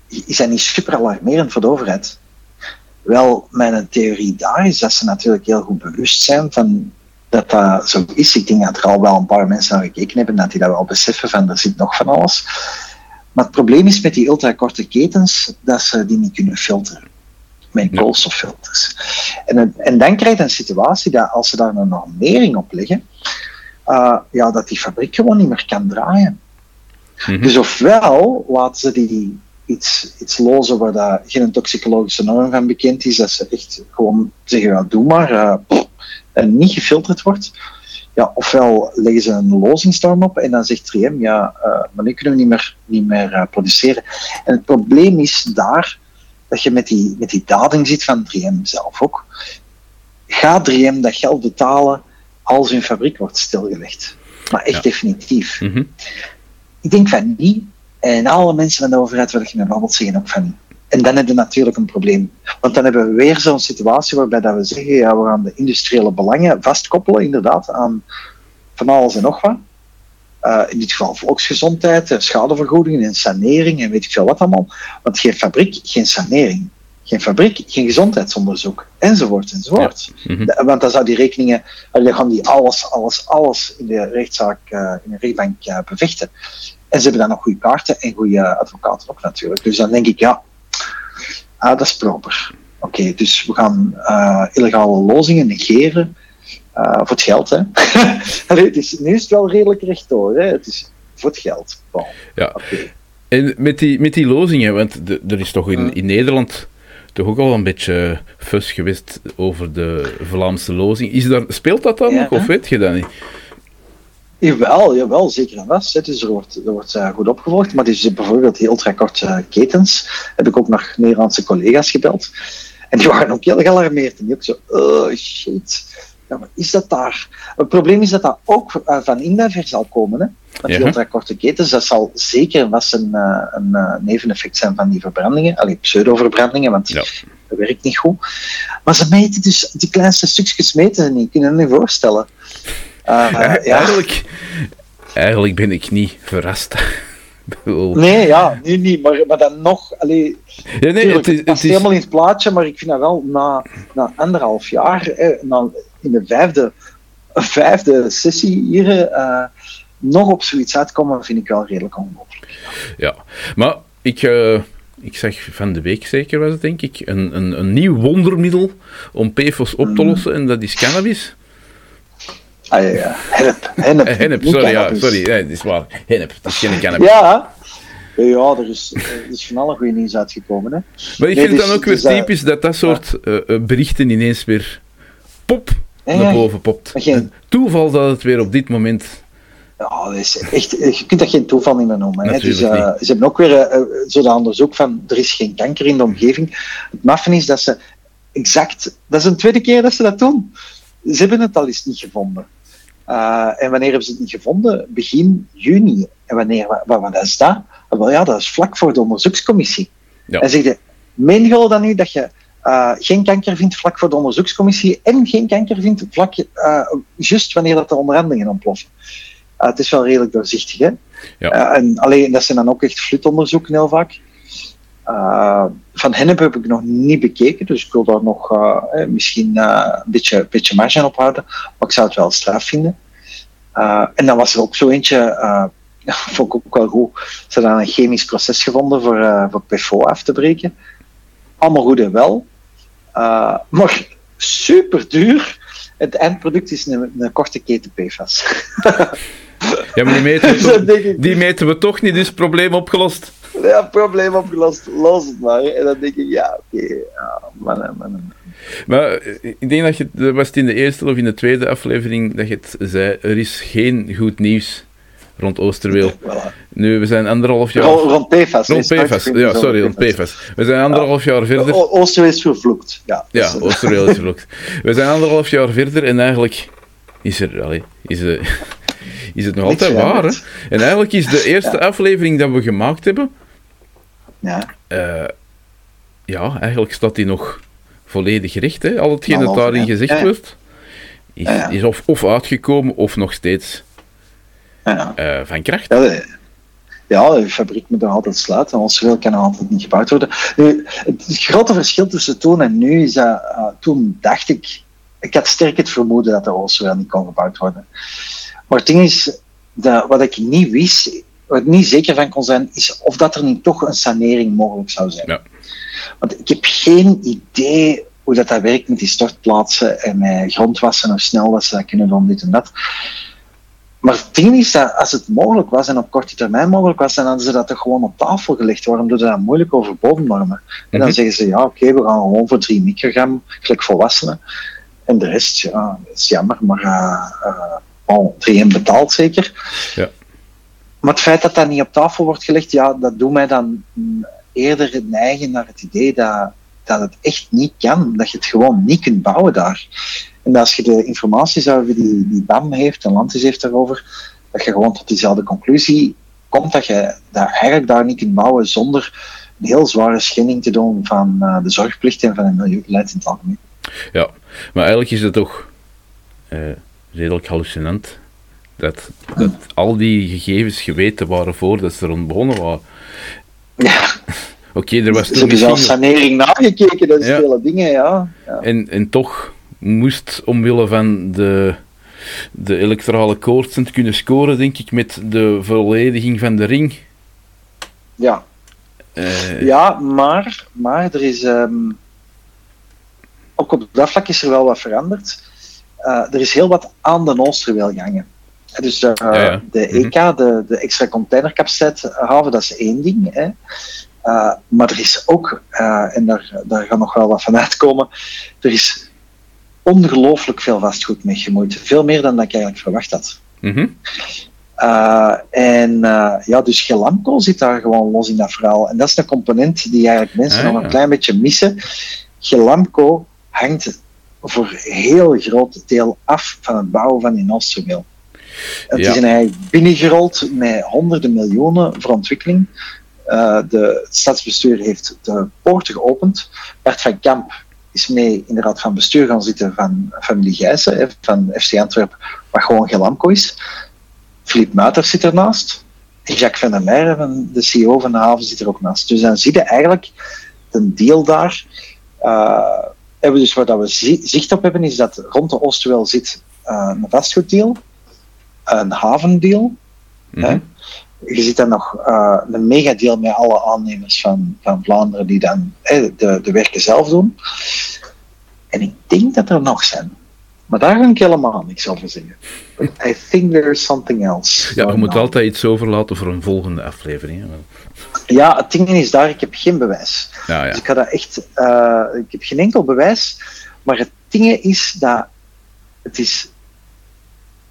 is dat niet super alarmerend voor de overheid? Wel, mijn theorie daar is dat ze natuurlijk heel goed bewust zijn van dat dat zo is. Ik denk dat er al wel een paar mensen naar gekeken hebben, dat die dat wel beseffen van er zit nog van alles. Maar het probleem is met die ultrakorte ketens dat ze die niet kunnen filteren. Met koolstoffilters. En, en dan krijg je een situatie dat als ze daar een normering op leggen, uh, ja, dat die fabriek gewoon niet meer kan draaien. Mhm. Dus ofwel laten ze die iets, iets lozen waar dat geen toxicologische norm van bekend is, dat ze echt gewoon zeggen, ja, doe maar, uh, en niet gefilterd wordt, ja, ofwel leggen ze een lozingsnorm op en dan zegt 3M, ja, uh, maar nu kunnen we niet meer, niet meer uh, produceren. En het probleem is daar dat je met die, met die dading zit van 3M zelf ook. Gaat 3M dat geld betalen als hun fabriek wordt stilgelegd? Maar echt definitief. Mm -hmm. Ik denk van niet. En alle mensen van de overheid waar je mee babbelt zeggen ook van niet. En dan heb je natuurlijk een probleem. Want dan hebben we weer zo'n situatie waarbij dat we zeggen, ja, we gaan de industriële belangen vastkoppelen, inderdaad, aan van alles en nog wat. Uh, in dit geval volksgezondheid, schadevergoeding en sanering en weet ik veel wat allemaal. Want geen fabriek, geen sanering. Geen fabriek, geen gezondheidsonderzoek, enzovoort, enzovoort. Ja. Mm -hmm. Want dan zou die rekeningen, dan gaan die alles, alles, alles in de rechtszaak, uh, in de rechtbank uh, bevechten. En ze hebben dan nog goede kaarten en goede advocaten ook natuurlijk. Dus dan denk ik, ja, Ah, dat is proper. Oké, dus we gaan uh, illegale lozingen negeren uh, voor het geld. Hè? Allee, het is, nu is het wel redelijk rechtdoor. Hè? Het is voor het geld. Bon. Ja. Okay. En met die, met die lozingen, want de, er is toch in, in Nederland toch ook al een beetje fus geweest over de Vlaamse lozing. Is daar, speelt dat dan ja, nog, of weet je dat niet? Jawel, jawel, zeker en vast. Dus er wordt, er wordt uh, goed opgevolgd. Maar dus bijvoorbeeld die ultrakorte ketens heb ik ook naar Nederlandse collega's gebeld. En die waren ook heel gealarmeerd. En die ook zo, oh shit, ja, maar is dat daar? Het probleem is dat dat ook uh, van InBever zal komen. Hè? Want die ultrakorte ketens, dat zal zeker vast een, uh, een neveneffect zijn van die verbrandingen. Alleen pseudo-verbrandingen, want ja. dat werkt niet goed. Maar ze meten dus, die kleinste stukjes meten ze niet. Kun je je niet voorstellen. Uh, ja. eigenlijk, eigenlijk ben ik niet verrast. nee, ja, nu niet, maar, maar dan nog. Allee, ja, nee, het is, het is helemaal in het plaatje, maar ik vind dat wel na, na anderhalf jaar, eh, na, in de vijfde, vijfde sessie hier, uh, nog op zoiets uitkomen, vind ik wel redelijk onmogelijk. Ja, maar ik. Uh ik zeg van de week zeker was het denk ik, een, een, een nieuw wondermiddel om PFOS op te lossen mm. en dat is cannabis. Ah, ja, ja. Hennep. Hennep, hennep sorry, ja, sorry. Nee, het is waar. Hennep, het is geen cannabis. Ja, ja, er is, er is van alle goede nieuws uitgekomen. Hè. Maar ik vind het dan ook weer typisch dat dat soort ja. uh, berichten ineens weer pop naar boven popt. Geen... Toeval dat het weer op dit moment ja, dat is echt, je kunt dat geen toeval meer noemen. Hè. Dus, uh, ze hebben ook weer uh, zo'n onderzoek van er is geen kanker in de omgeving. Het maffen is dat ze exact, dat is een tweede keer dat ze dat doen. Ze hebben het al eens niet gevonden. Uh, en wanneer hebben ze het niet gevonden? Begin juni. En wanneer, wat, wat is dat? Wel ja, dat is vlak voor de onderzoekscommissie. Ja. En zeg je, meen je dan nu dat je uh, geen kanker vindt vlak voor de onderzoekscommissie en geen kanker vindt vlak, uh, juist wanneer dat de onderhandelingen ontploffen? het is wel redelijk doorzichtig, hè? Ja. en alleen, dat zijn dan ook echt flutonderzoeken heel vaak. Uh, van Hennep heb ik nog niet bekeken, dus ik wil daar nog uh, misschien uh, een beetje, beetje marge op houden. Maar ik zou het wel straf vinden. en dan was er ook zo eentje, vond ik ook wel goed. Ze hadden een chemisch proces gevonden voor, voor PFO af te breken. Allemaal goed en wel. maar super duur. Het eindproduct is een, een korte keten PFAS. Ja, maar die meten, we toch, die meten we toch niet, dus probleem opgelost. Ja, probleem opgelost, los het maar. En dan denk ik, ja, oké, ja, mannen, mannen. Maar eh, ik denk dat je, dat was het in de eerste of in de tweede aflevering, dat je het zei, er is geen goed nieuws rond Oosterweel. Voilà. Nu, we zijn anderhalf jaar... Rond, rond PFAS. Rond PFAS, ja, sorry, rond PFAS. We zijn anderhalf jaar verder. O- Oosterweel is vervloekt, ja. Ja, Dus, Oosterweel is verlokt. We zijn anderhalf jaar verder en eigenlijk is er, allee, is, eh, is het nog Niks altijd waar. Hè? En eigenlijk is de eerste aflevering dat we gemaakt hebben, ja. eh, ja, eigenlijk staat die nog volledig recht. Hè? Al hetgeen dat daarin ja. gezegd Ja, ja. wordt, is, is of, of uitgekomen of nog steeds Ja, eh, van kracht. ja, de, ja, de fabriek moet nog altijd sluiten. Oosterweel kan nog altijd niet gebouwd worden. Nu, het grote verschil tussen toen en nu is dat eh, toen dacht ik, ik had sterk het vermoeden dat de Oosterweel niet kon gebouwd worden. Maar het ding is, dat, wat ik niet wist, ik niet zeker van kon zijn, is of dat er niet toch een sanering mogelijk zou zijn. Ja. Want ik heb geen idee hoe dat, dat werkt met die stortplaatsen en met grondwassen, hoe snel dat ze dat kunnen doen, dit en dat. Maar het ding is dat als het mogelijk was en op korte termijn mogelijk was, dan hadden ze dat toch gewoon op tafel gelegd. Waarom doen ze dat moeilijk over bodemnormen? En dan Mhm. zeggen ze, ja oké, we gaan gewoon voor 3 microgram, gelijk volwassenen. En de rest, ja, is jammer, maar uh, uh, al 3 betaald zeker. Ja. Maar het feit dat dat niet op tafel wordt gelegd, ja, dat doet mij dan eerder neigen naar het idee dat, dat het echt niet kan. Dat je het gewoon niet kunt bouwen daar. En als je de informatie zou hebben die, die BAM heeft en Landis heeft daarover, dat je gewoon tot diezelfde conclusie komt dat je dat eigenlijk daar niet kunt bouwen zonder een heel zware schending te doen van uh, de zorgplicht en van het milieubeleid in het algemeen. Ja, maar eigenlijk is het toch uh, redelijk hallucinant dat, dat al die gegevens geweten waren voordat ze er begonnen waren. Ja. Oké, er was Ze hebben zelfs sanering nagekeken, dat is ja. vele dingen, ja. ja. En, en toch moest omwille van de, de electorale koorts het kunnen scoren, denk ik, met de vollediging van de ring. Ja. Uh, ja, maar, maar er is... Um, ook op dat vlak is er wel wat veranderd. Uh, er is heel wat aan de Oosterweel gangen. Dus uh, ja, ja. de EK, mm -hmm. de, de extra containercapaciteit haven, dat is één ding. Hè. Uh, maar er is ook, uh, en daar, daar gaat nog wel wat van uitkomen, er is ongelooflijk veel vastgoed mee gemoeid. Veel meer dan dat ik eigenlijk verwacht had. Mm -hmm. uh, en ja, dus Gelamco zit daar gewoon los in dat verhaal. En dat is een component die eigenlijk mensen ah, nog een klein beetje missen. Gelamco hangt voor een heel groot deel af van het bouwen van in Oosterweel. Het ja. is eigenlijk binnengerold met honderden miljoenen voor ontwikkeling. Uh, de, het stadsbestuur heeft de poorten geopend. Bert van Kamp is mee in de raad van bestuur gaan zitten van familie Gijssen, van FC Antwerpen, wat gewoon Gelamco is. Philippe Muiters zit ernaast. En Jacques van der Meijeren, van de CEO van de haven, zit er ook naast. Dus dan zie je eigenlijk een deal daar. Uh, dus waar dat we zicht op hebben, is dat rond de Oosterwel zit uh, een vastgoeddeal, een havendeal. Mhm. Mm -hmm. Je ziet dan nog uh, een megadeal met alle aannemers van, van Vlaanderen die dan eh, de, de werken zelf doen. En ik denk dat er nog zijn. Maar daar ga ik helemaal niks over zeggen. But I think there's something else. Ja, je moet on. altijd iets overlaten voor een volgende aflevering. Hè? Ja, het ding is daar, ik heb geen bewijs. Ja, ja. Dus ik, ga dat echt, uh, ik heb geen enkel bewijs. Maar het ding is dat het is...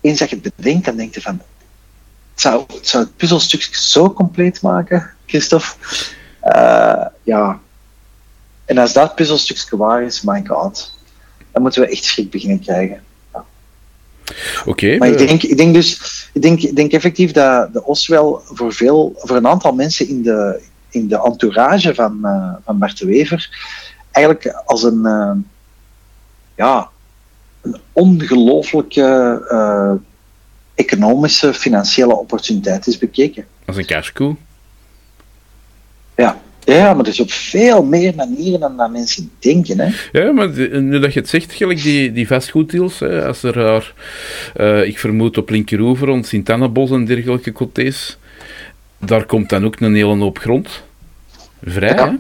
Eens dat je het bedenkt, dan denk je van... Het zou, het zou het puzzelstuk zo compleet maken, Christophe. Uh, ja. En als dat puzzelstukje waar is, my god. Dan moeten we echt schrik beginnen krijgen. Ja. Oké. Okay, maar ik, denk, ik denk dus, ik denk, ik denk effectief dat de Oswel voor veel, voor een aantal mensen in de, in de entourage van, uh, van Bart de Wever eigenlijk als een, ja, een ongelooflijke uh, economische, financiële opportuniteit is bekeken. Als een cashcool? Ja. Ja, maar er is op veel meer manieren dan dat mensen denken. Hè? Ja, maar nu dat je het zegt, gelijk die, die vastgoeddeals, hè, als er daar, uh, ik vermoed op Linkeroever, rond Sint-Annabos en dergelijke cotés, daar komt dan ook een hele hoop grond vrij. Ja,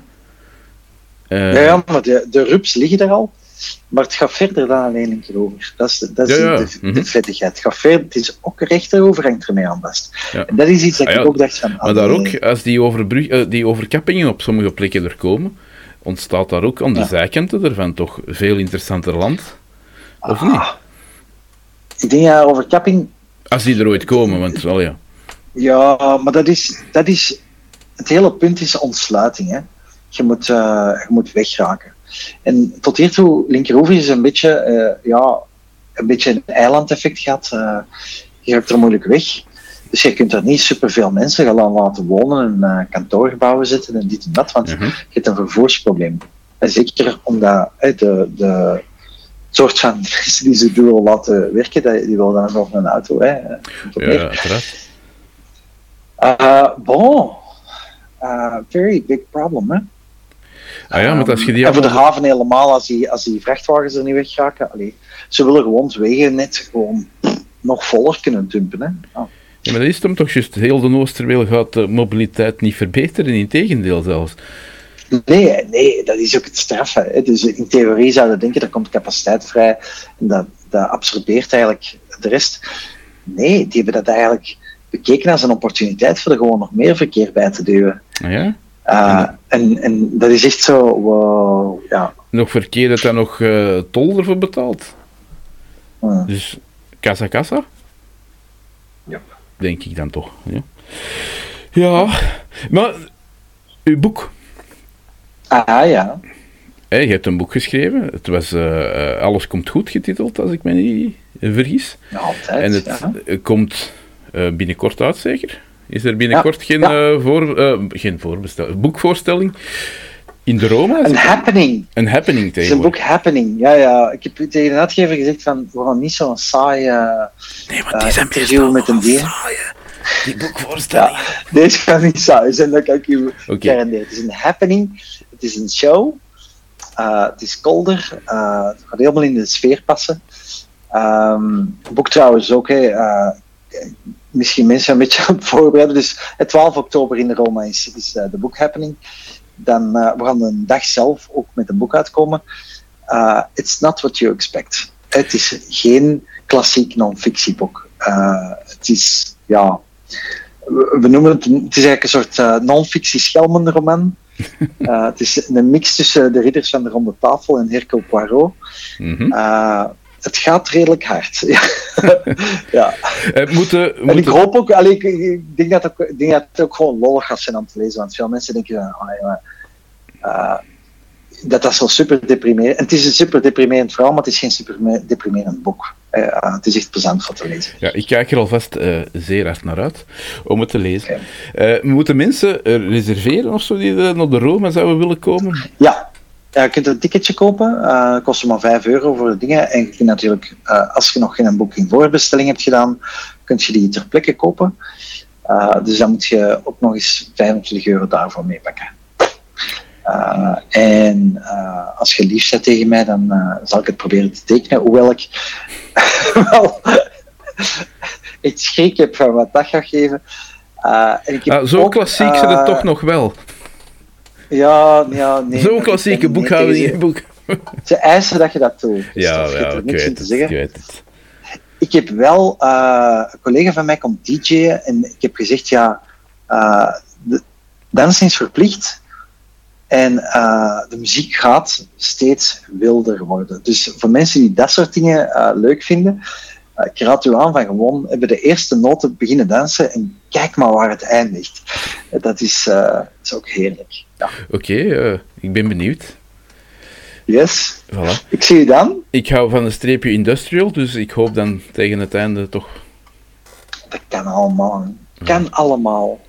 hè? Uh, ja, ja maar de, de rups liggen er al. Maar het gaat verder dan alleen linkerover. Dat is, dat is Ja, ja. de, de, Mhm. vettigheid. Het gaat verder, het is ook rechterover hangt ermee aan vast. Ja. En dat is iets dat Ah, ik ook dacht van... Maar daar ook, als die, overbrug, eh, die overkappingen op sommige plekken er komen, ontstaat daar ook aan de zijkanten ervan toch veel interessanter land? Of ah, niet? Ik denk ja, overkapping... Als die er ooit komen, want al ja. Ja, maar dat is, dat is... Het hele punt is ontsluiting. Hè. Je, moet, eh, je moet wegraken. En tot hiertoe, linkeroever is een beetje, eh, ja, een beetje een eilandeffect gehad. eh je raakt er moeilijk weg. Dus je kunt er niet superveel mensen gaan laten wonen en eh, kantoorgebouwen zetten en dit en dat, want Mhm. je hebt een vervoersprobleem. En zeker omdat de, de soort van mensen die ze duo laten werken, die, die willen dan nog een auto. Hè, Ja, uiteraard. Uh, bon. Uh, very big problem, hè. Ah ja, maar als je die en voor de haven helemaal, als die, als die vrachtwagens er niet wegraken. Allee, ze willen gewoon het wegennet gewoon nog voller kunnen dumpen. Hè. Ah. Ja, maar dat is hem toch juist. Heel de Oosterweel gaat de mobiliteit niet verbeteren, in tegendeel zelfs. Nee, nee, dat is ook het straffen. Hè. Dus in theorie zouden denken, er komt capaciteit vrij en dat, dat absorbeert eigenlijk de rest. Nee, die hebben dat eigenlijk bekeken als een opportuniteit voor er gewoon nog meer verkeer bij te duwen. Ah ja? Uh, en, en dat is echt zo, wow, ja. Nog verkeer dat dan nog eh, tol ervoor betaalt. Hmm. Dus kassa kassa? Ja. Denk ik dan toch. Ja, ja maar uw boek. Ah ja, Hè, je hebt een boek geschreven. Het was eh, eh, Alles komt goed getiteld, als ik me niet eh, vergis. ja, altijd. En het ja. eh, komt eh, binnenkort uit, zeker? Is er binnenkort geen, ja. eh, voor, eh, geen voorbestel, boekvoorstelling in de Roma? Een happening. Een happening Het is een tegenwoordig. boek happening. Ja, ja. Ik heb tegen de uitgever gezegd van, we gaan niet zo'n saai eh, Nee, want eh, die zijn interview met een dier. saaie, Die boekvoorstellingen. Ja, deze gaat niet saai zijn, dat kan ik u garanderen. Het is een happening, het is een show, eh, het is kolder, eh, het gaat helemaal in de sfeer passen. Ehm, het boek trouwens ook, hè, eh, misschien mensen een beetje aan het voorbereiden. Dus het 12 oktober in de Roma is, is eh, de boek happening. Dan, eh, we gaan een dag zelf ook met een boek uitkomen. Eh, it's not what you expect. Het is geen klassiek non-fictieboek. Eh, het is, ja, we, noemen het, het is eigenlijk een soort eh, non-fictie schelmenroman. Eh, het is een mix tussen de ridders van de ronde tafel en Hercule Poirot. Mhm. Eh, het gaat redelijk hard. ja. ja. Eh, moeten, En ik hoop ook, allee, ik, ik denk, dat ook, ik denk dat het ook gewoon lollig gaat zijn om te lezen, want veel mensen denken van, eh, dat dat zo super deprimerend En het is een super deprimerend verhaal, maar het is geen super me- deprimerend boek. Eh, het is echt plezant voor te lezen. ja, ik kijk er alvast eh, zeer hard naar uit om het te lezen. Moeten mensen reserveren of zo die naar de Roma zouden willen komen? Ja, ja je kunt een ticketje kopen, eh kost maar 5 euro voor de dingen. En je kunt natuurlijk, eh, als je nog geen boeking voorbestelling hebt gedaan, kun je die ter plekke kopen. Eh, dus dan moet je ook nog eens 25 euro daarvoor meepakken. Eh, en als je lief bent tegen mij, dan zal ik het proberen te tekenen. Hoewel ik wel echt schrik heb van wat dat gaat geven. En ik heb Ah, zo ook, klassiek zijn het toch nog wel. Ja, ja, nee. Zo'n klassieke boekhouding boek. Ze eisen dat je dat doet. Dus Ja, toch, je ja, ik niks in weet te het. zeggen. Ik weet heb wel, eh, een collega van mij komt DJ'en en ik heb gezegd, ja, eh, de dansen is verplicht en eh, de muziek gaat steeds wilder worden. Dus voor mensen die dat soort dingen eh, leuk vinden, eh, ik raad u aan van gewoon even de eerste noten beginnen dansen en kijk maar waar het eindigt. Eh, dat, is, eh, is ook heerlijk. Ja. Oké, eh, ik ben benieuwd. Yes, Voilà. ik zie je dan. Ik hou van een streepje industrial, dus ik hoop dan tegen het einde toch. Dat kan allemaal. Kan allemaal.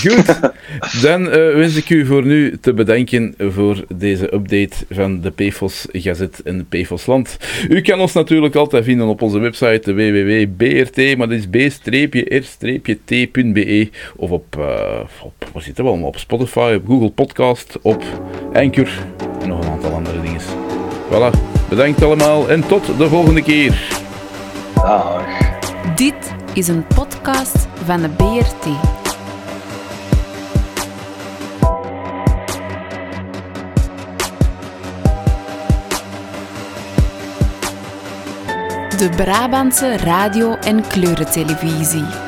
Goed, dan eh, wens ik u voor nu te bedanken voor deze update van de PFOS Gazet en PFOS Land. U kan ons natuurlijk altijd vinden op onze website www.brt, maar dat is b-r-t.be of op, eh, op, waar zitten we allemaal? Op Spotify, op Google Podcast, op Anchor en nog een aantal andere dingen. Voilà, bedankt allemaal en tot de volgende keer. Dag. Dit is een podcast van de BRT. De Brabantse radio- en kleurentelevisie.